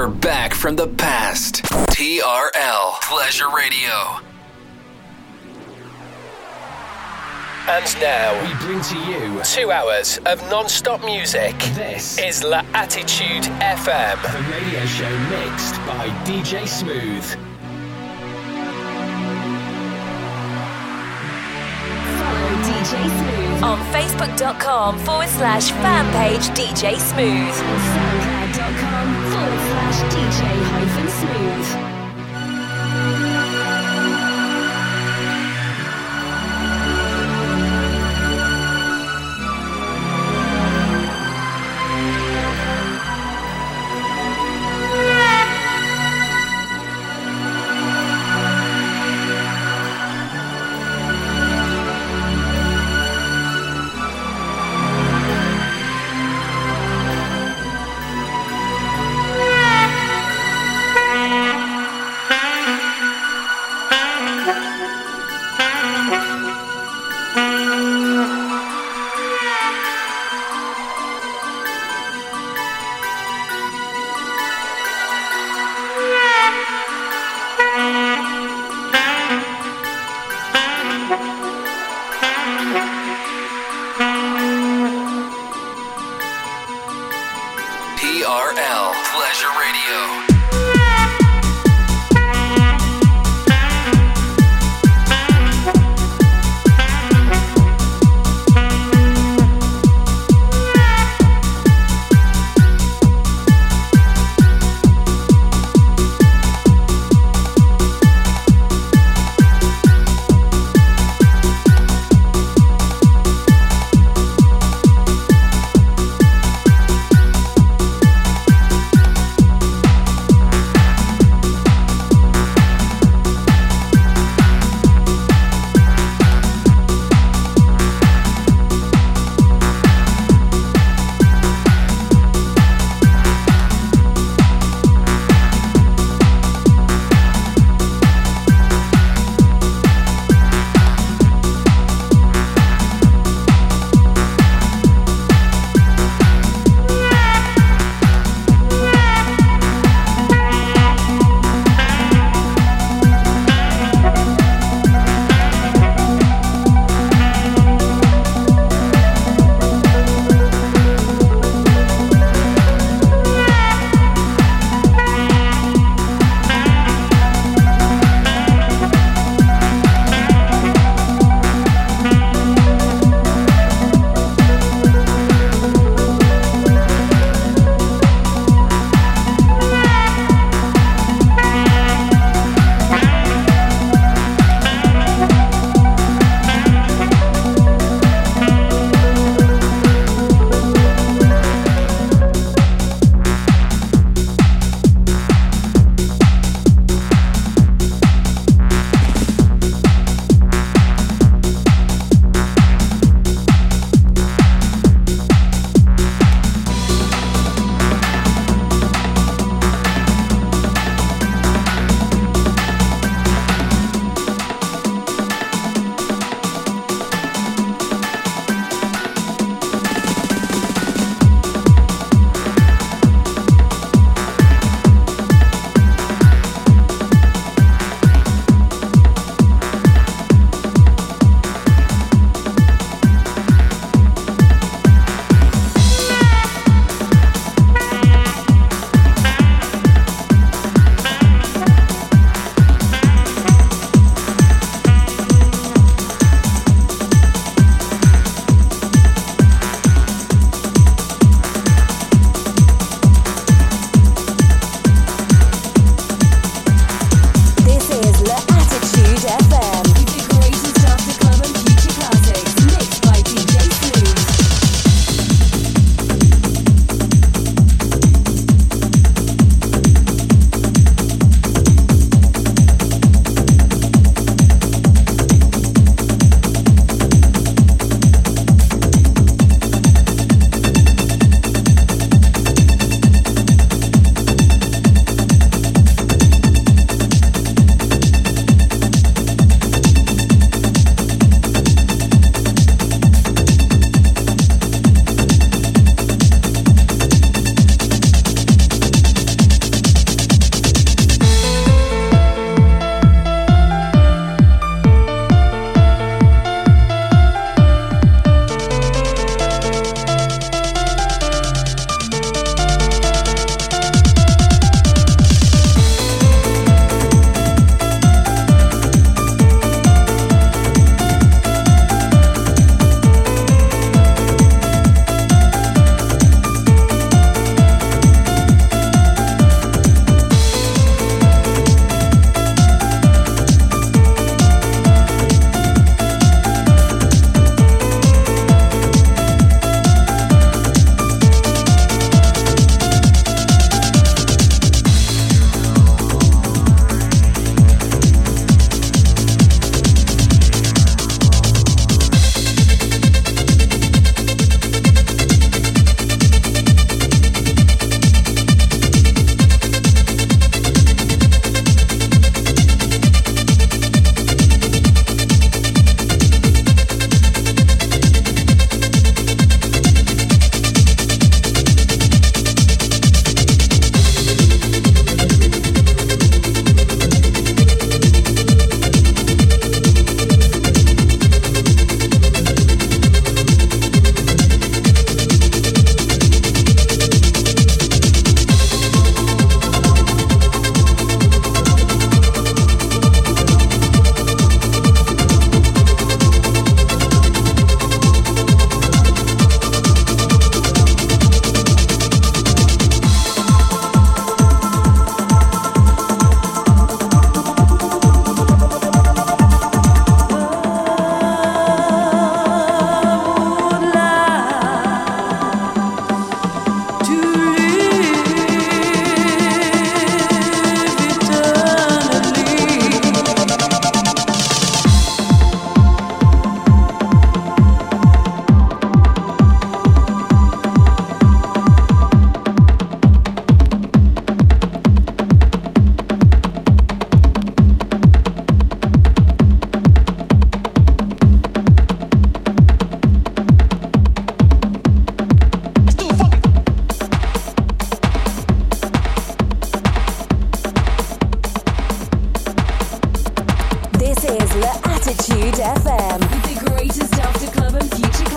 We're back from the past. TRL Pleasure Radio. And now we bring to you two hours of non-stop music. This is L'Attitude FM, the radio show mixed by DJ Smooth. Follow DJ Smooth on Facebook.com forward slash fan page DJ Smooth. SoundCloud.com forward slash DJ hyphen Smooth.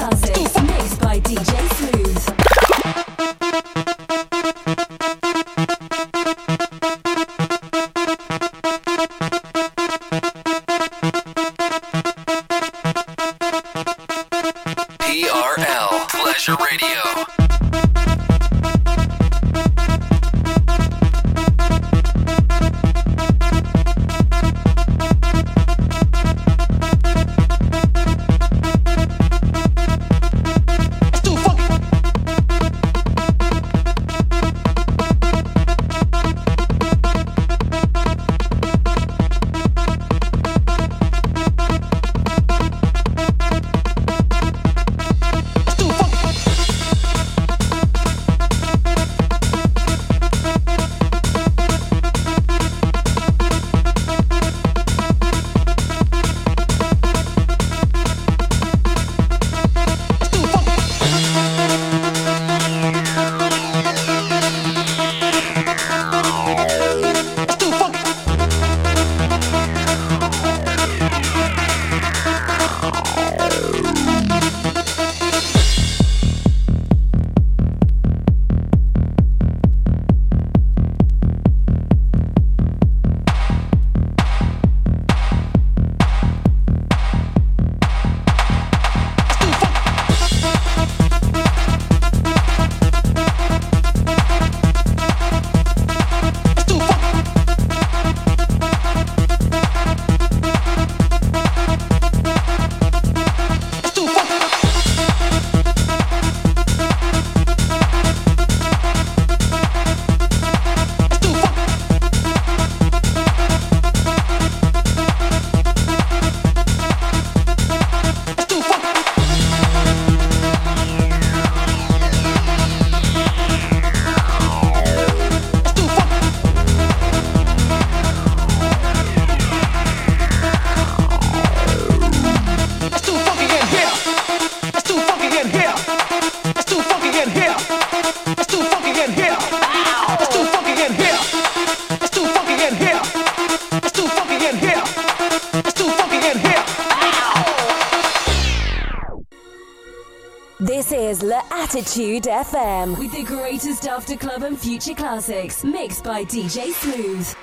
Attitude and future classics mixed by DJ Smooth.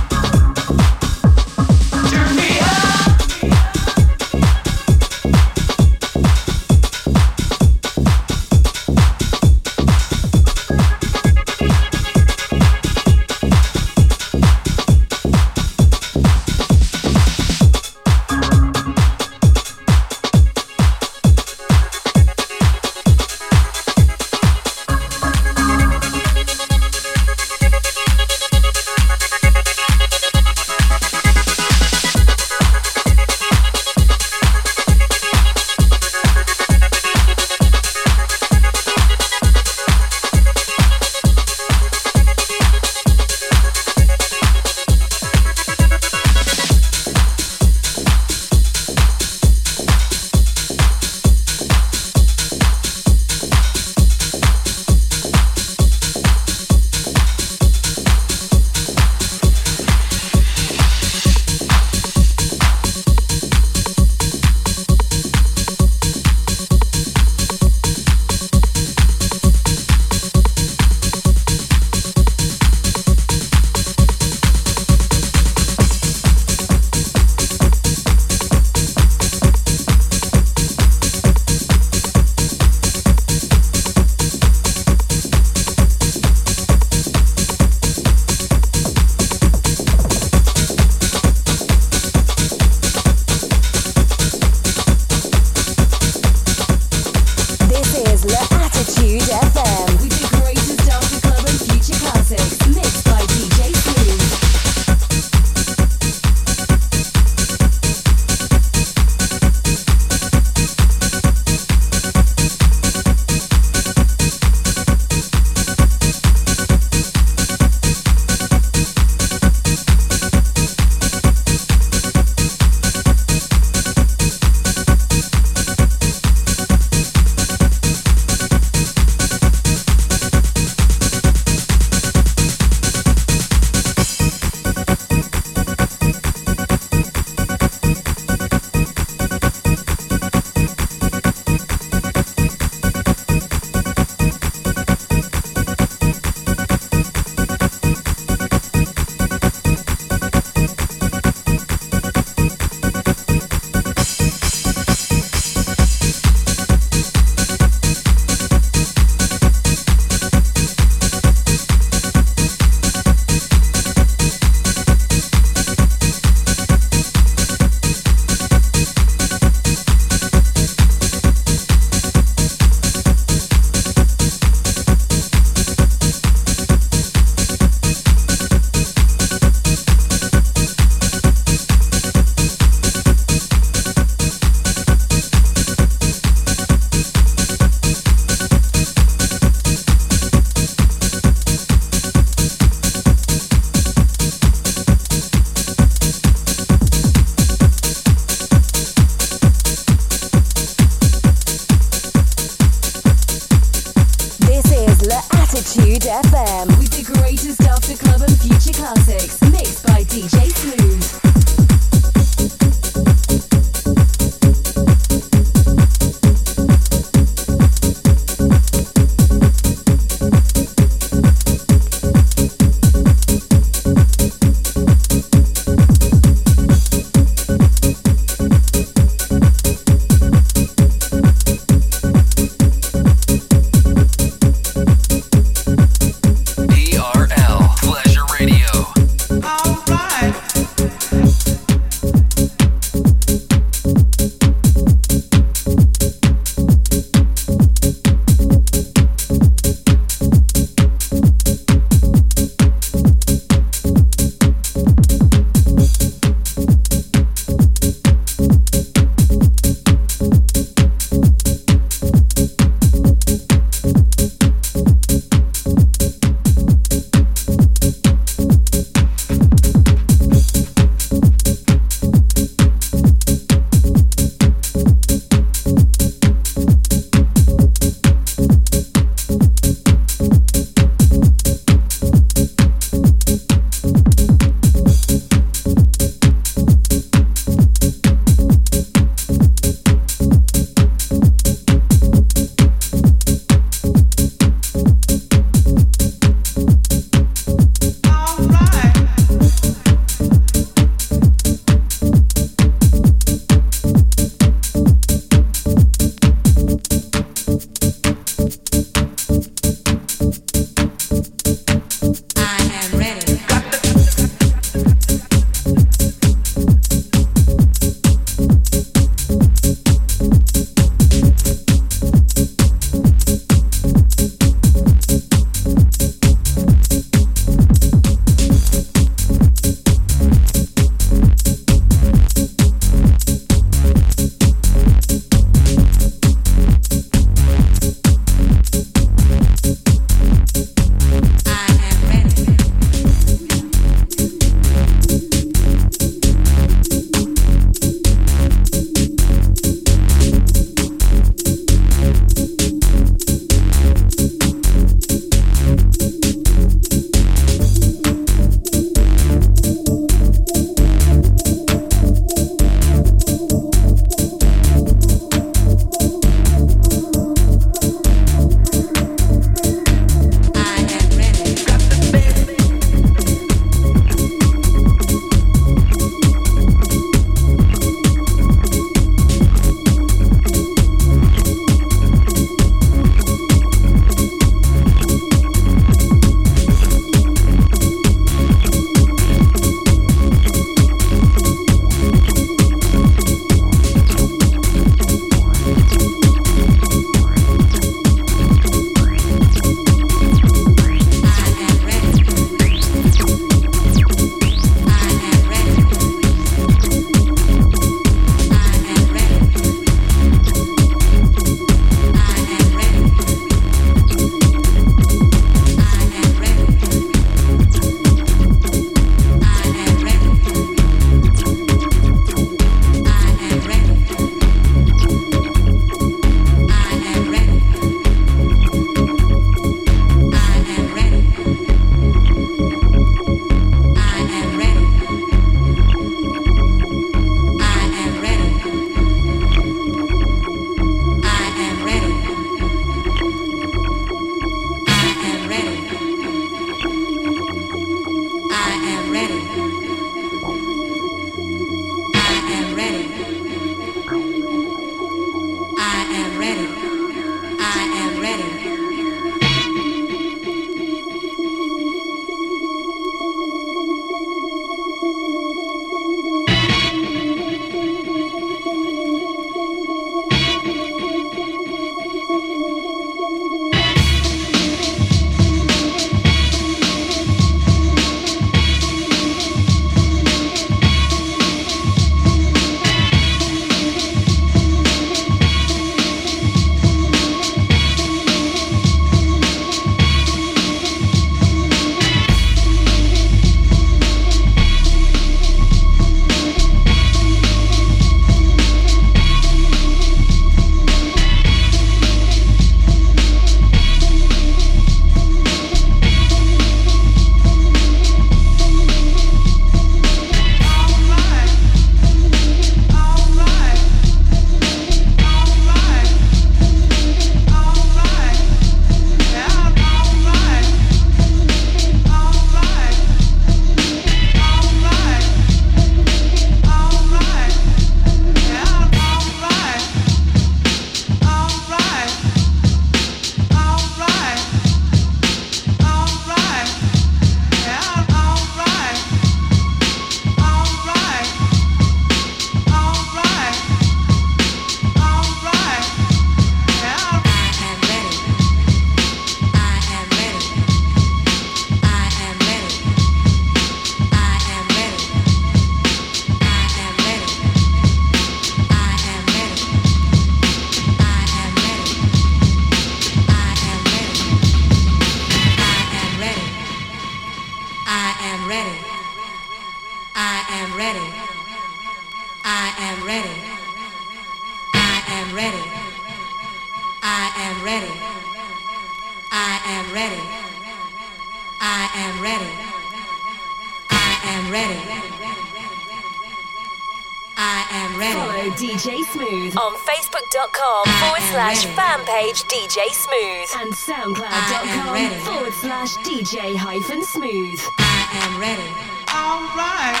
page DJ Smooth and SoundCloud.com forward slash DJ hyphen smooth. I am ready. All right.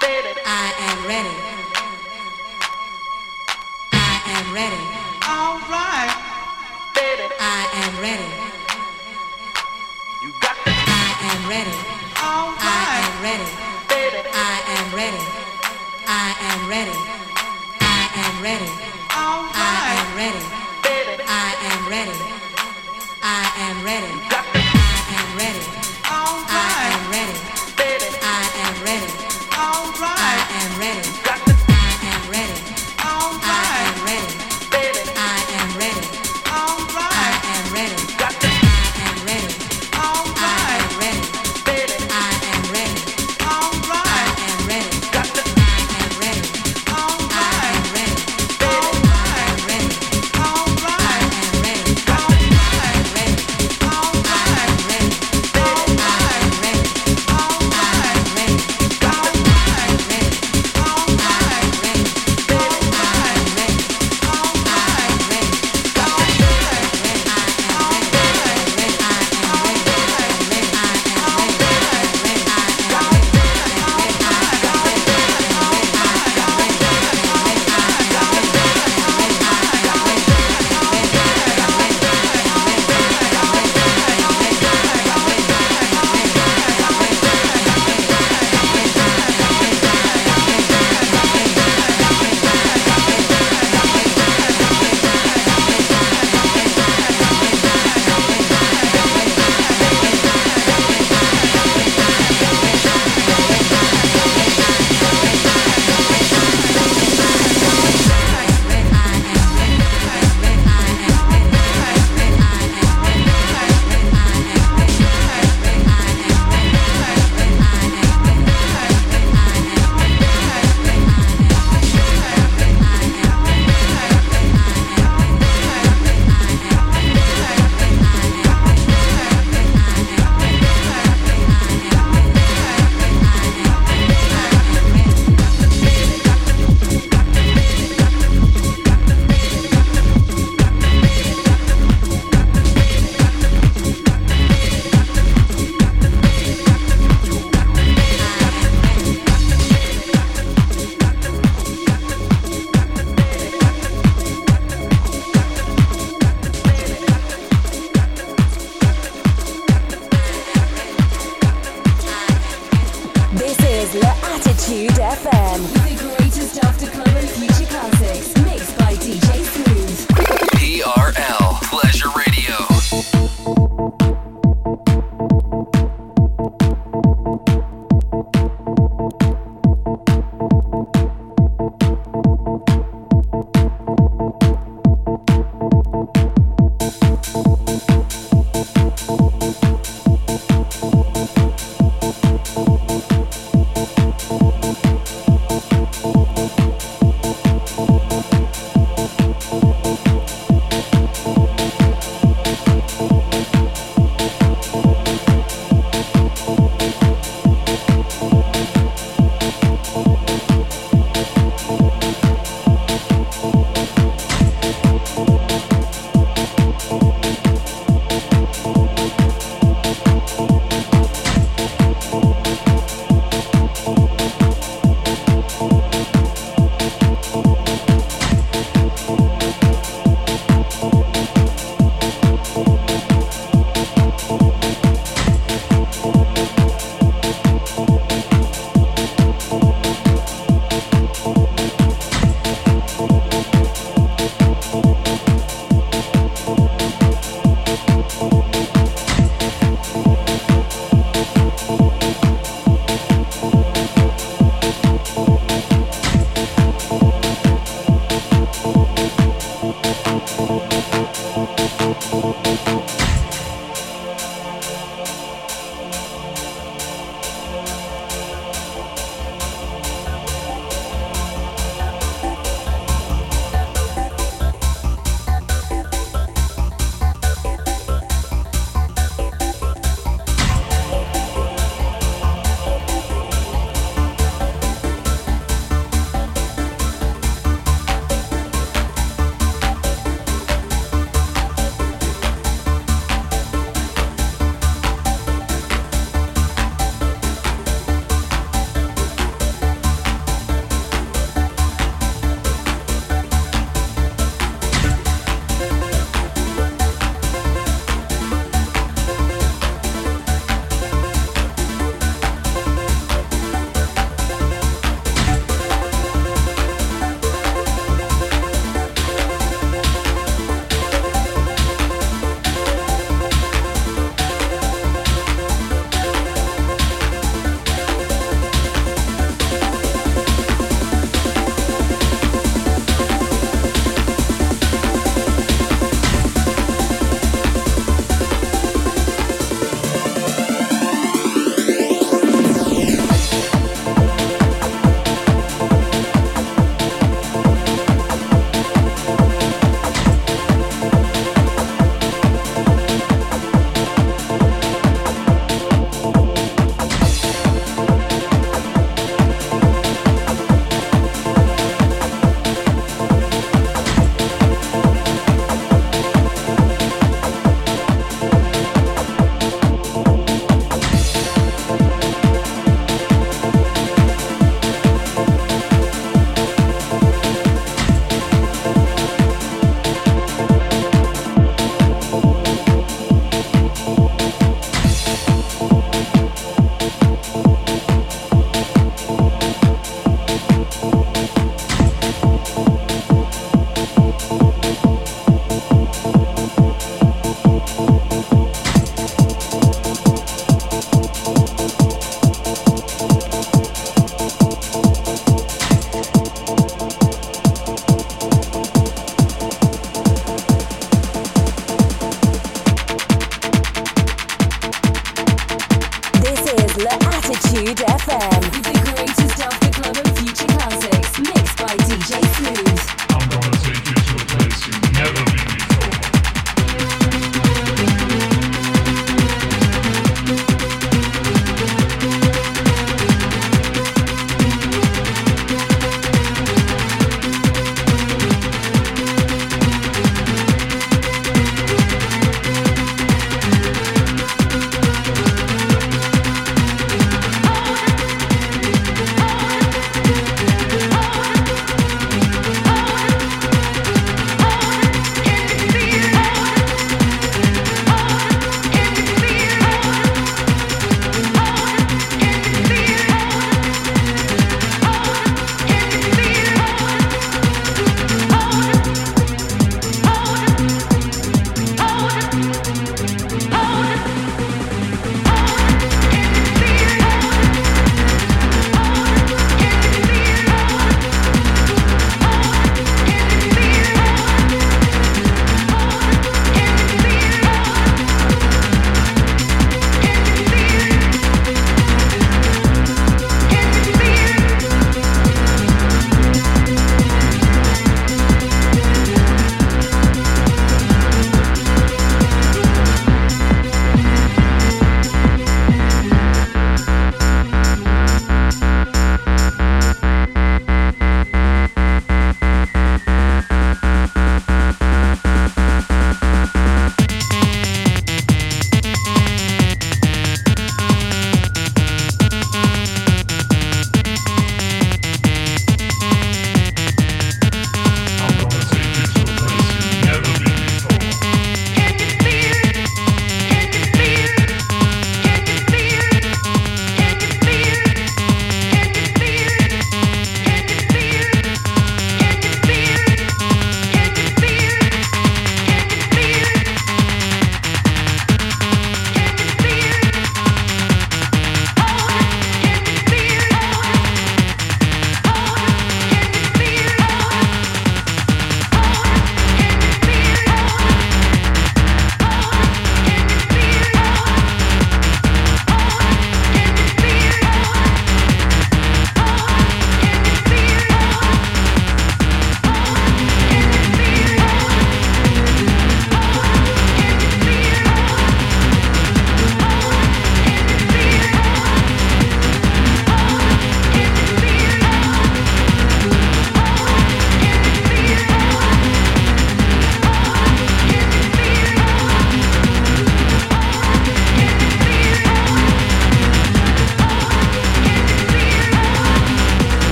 Baby. I am ready.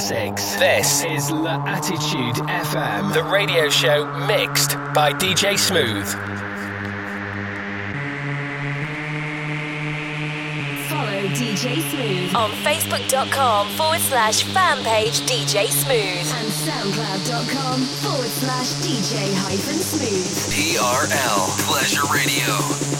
Classics. This is L'Attitude FM. the radio show mixed by DJ Smooth. Follow DJ Smooth on facebook.com forward slash fan page DJ Smooth and soundcloud.com forward slash DJ hyphen smooth. TRL Pleasure Radio.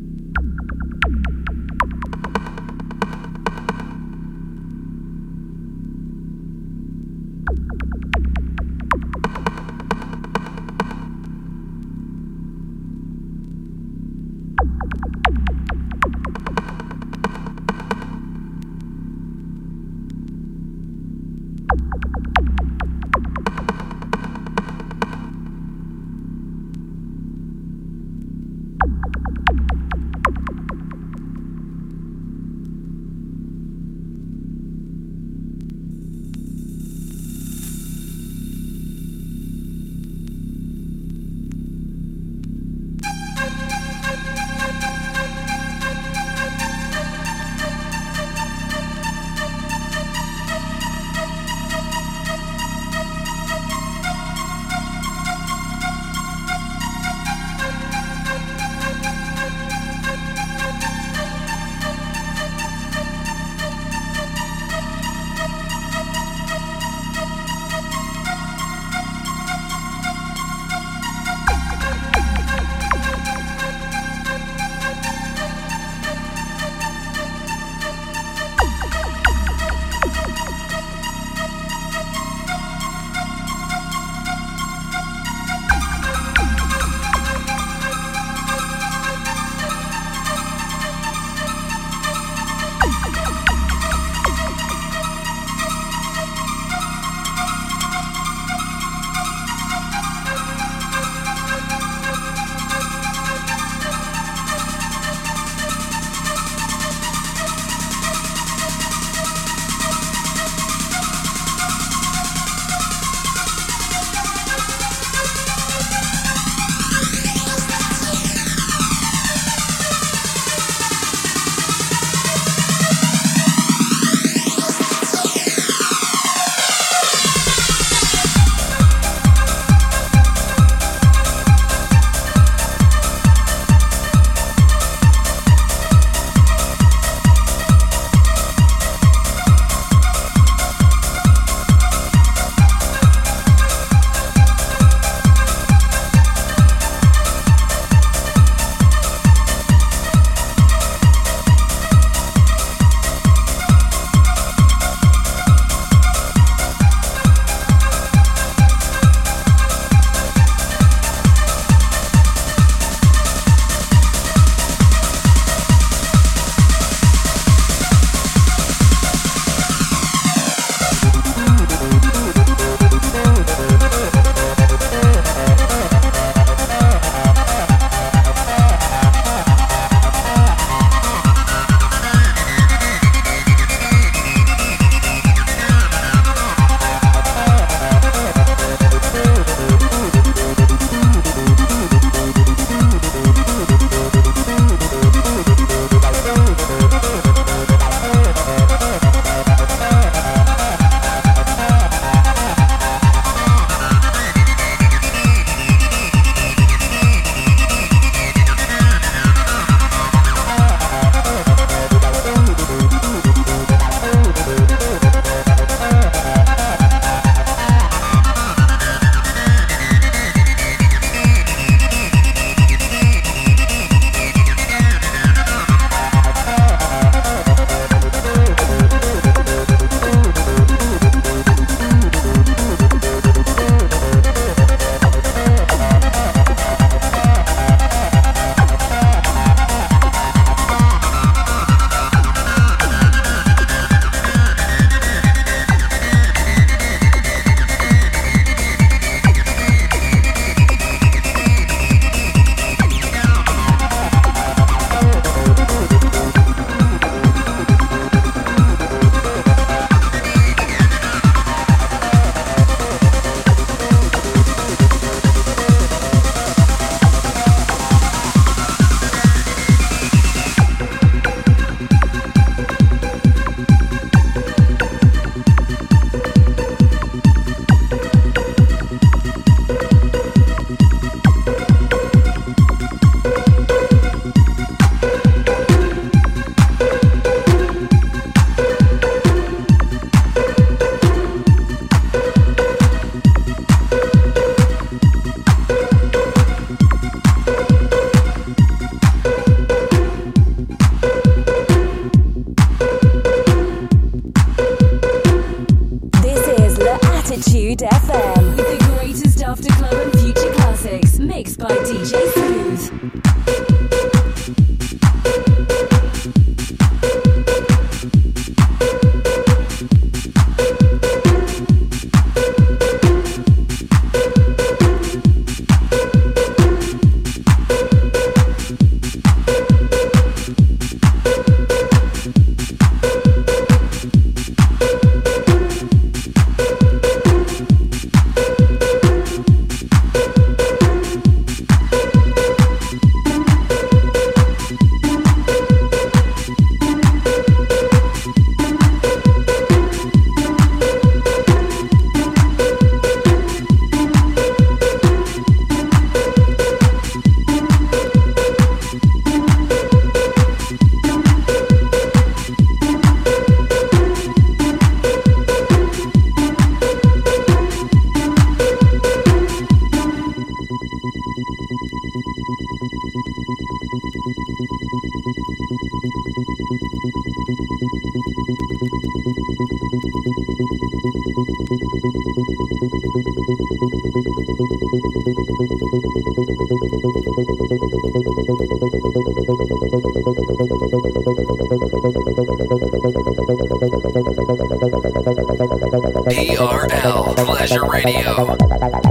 TRL Pleasure Radio.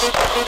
Thank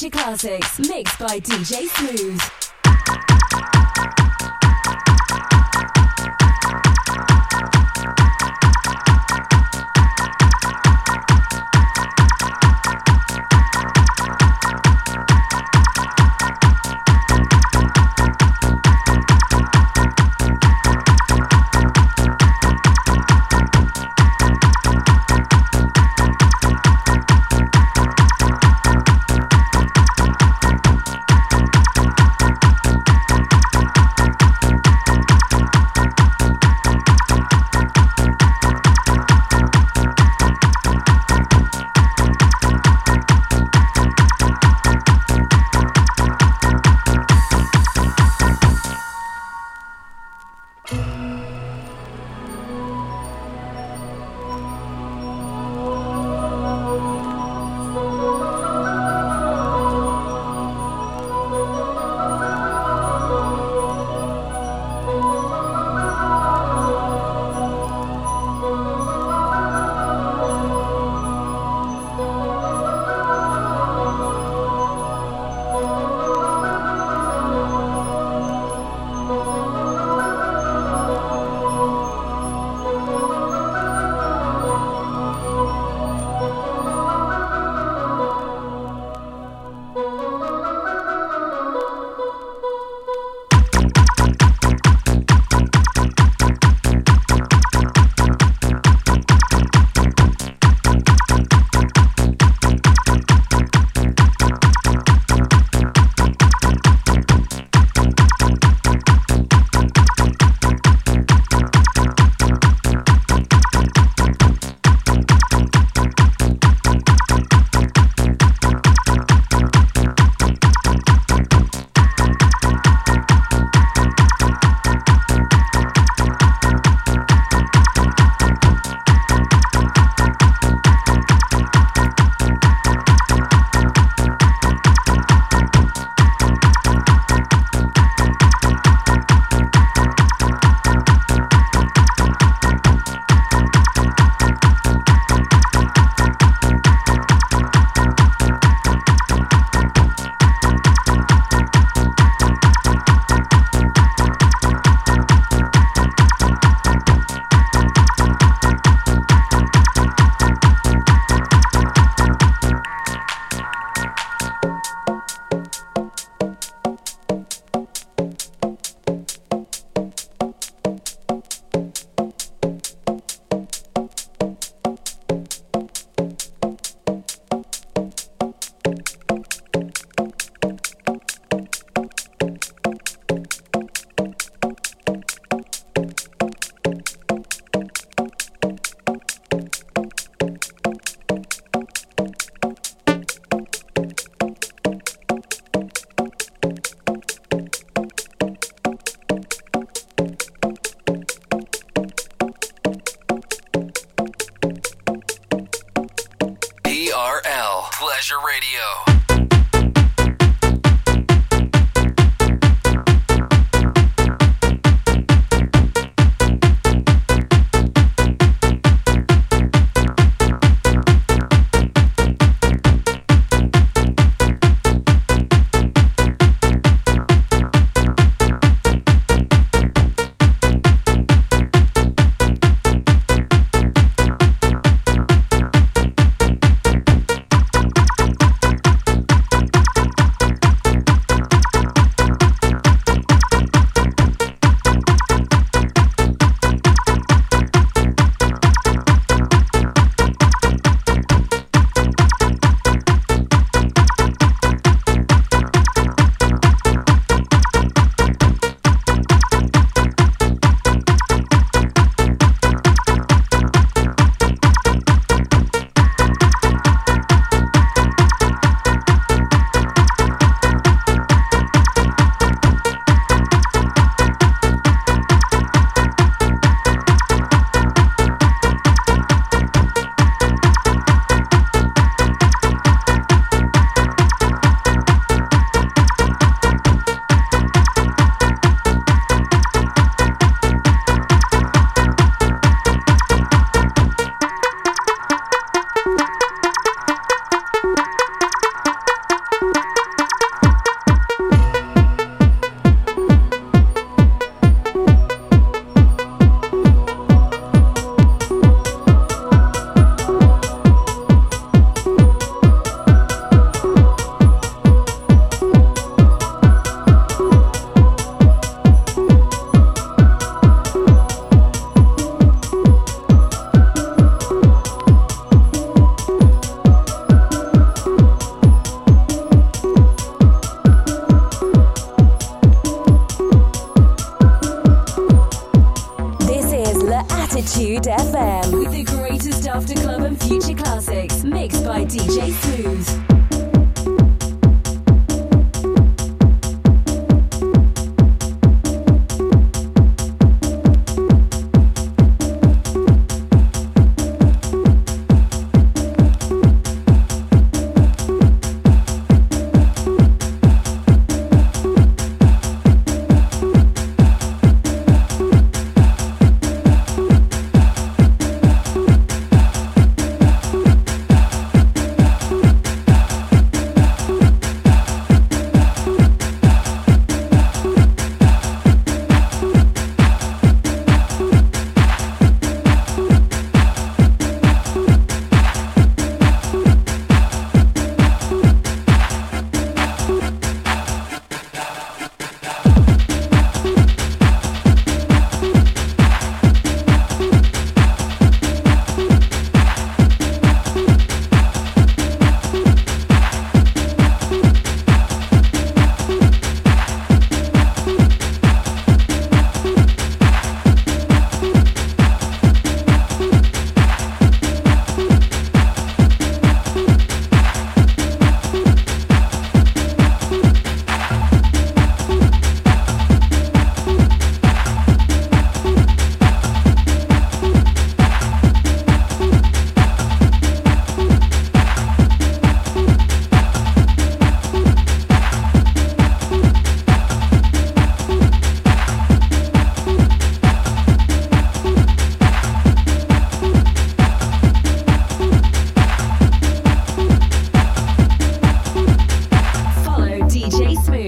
Future Classics, mixed by DJ Smooth. Hoosier Radio.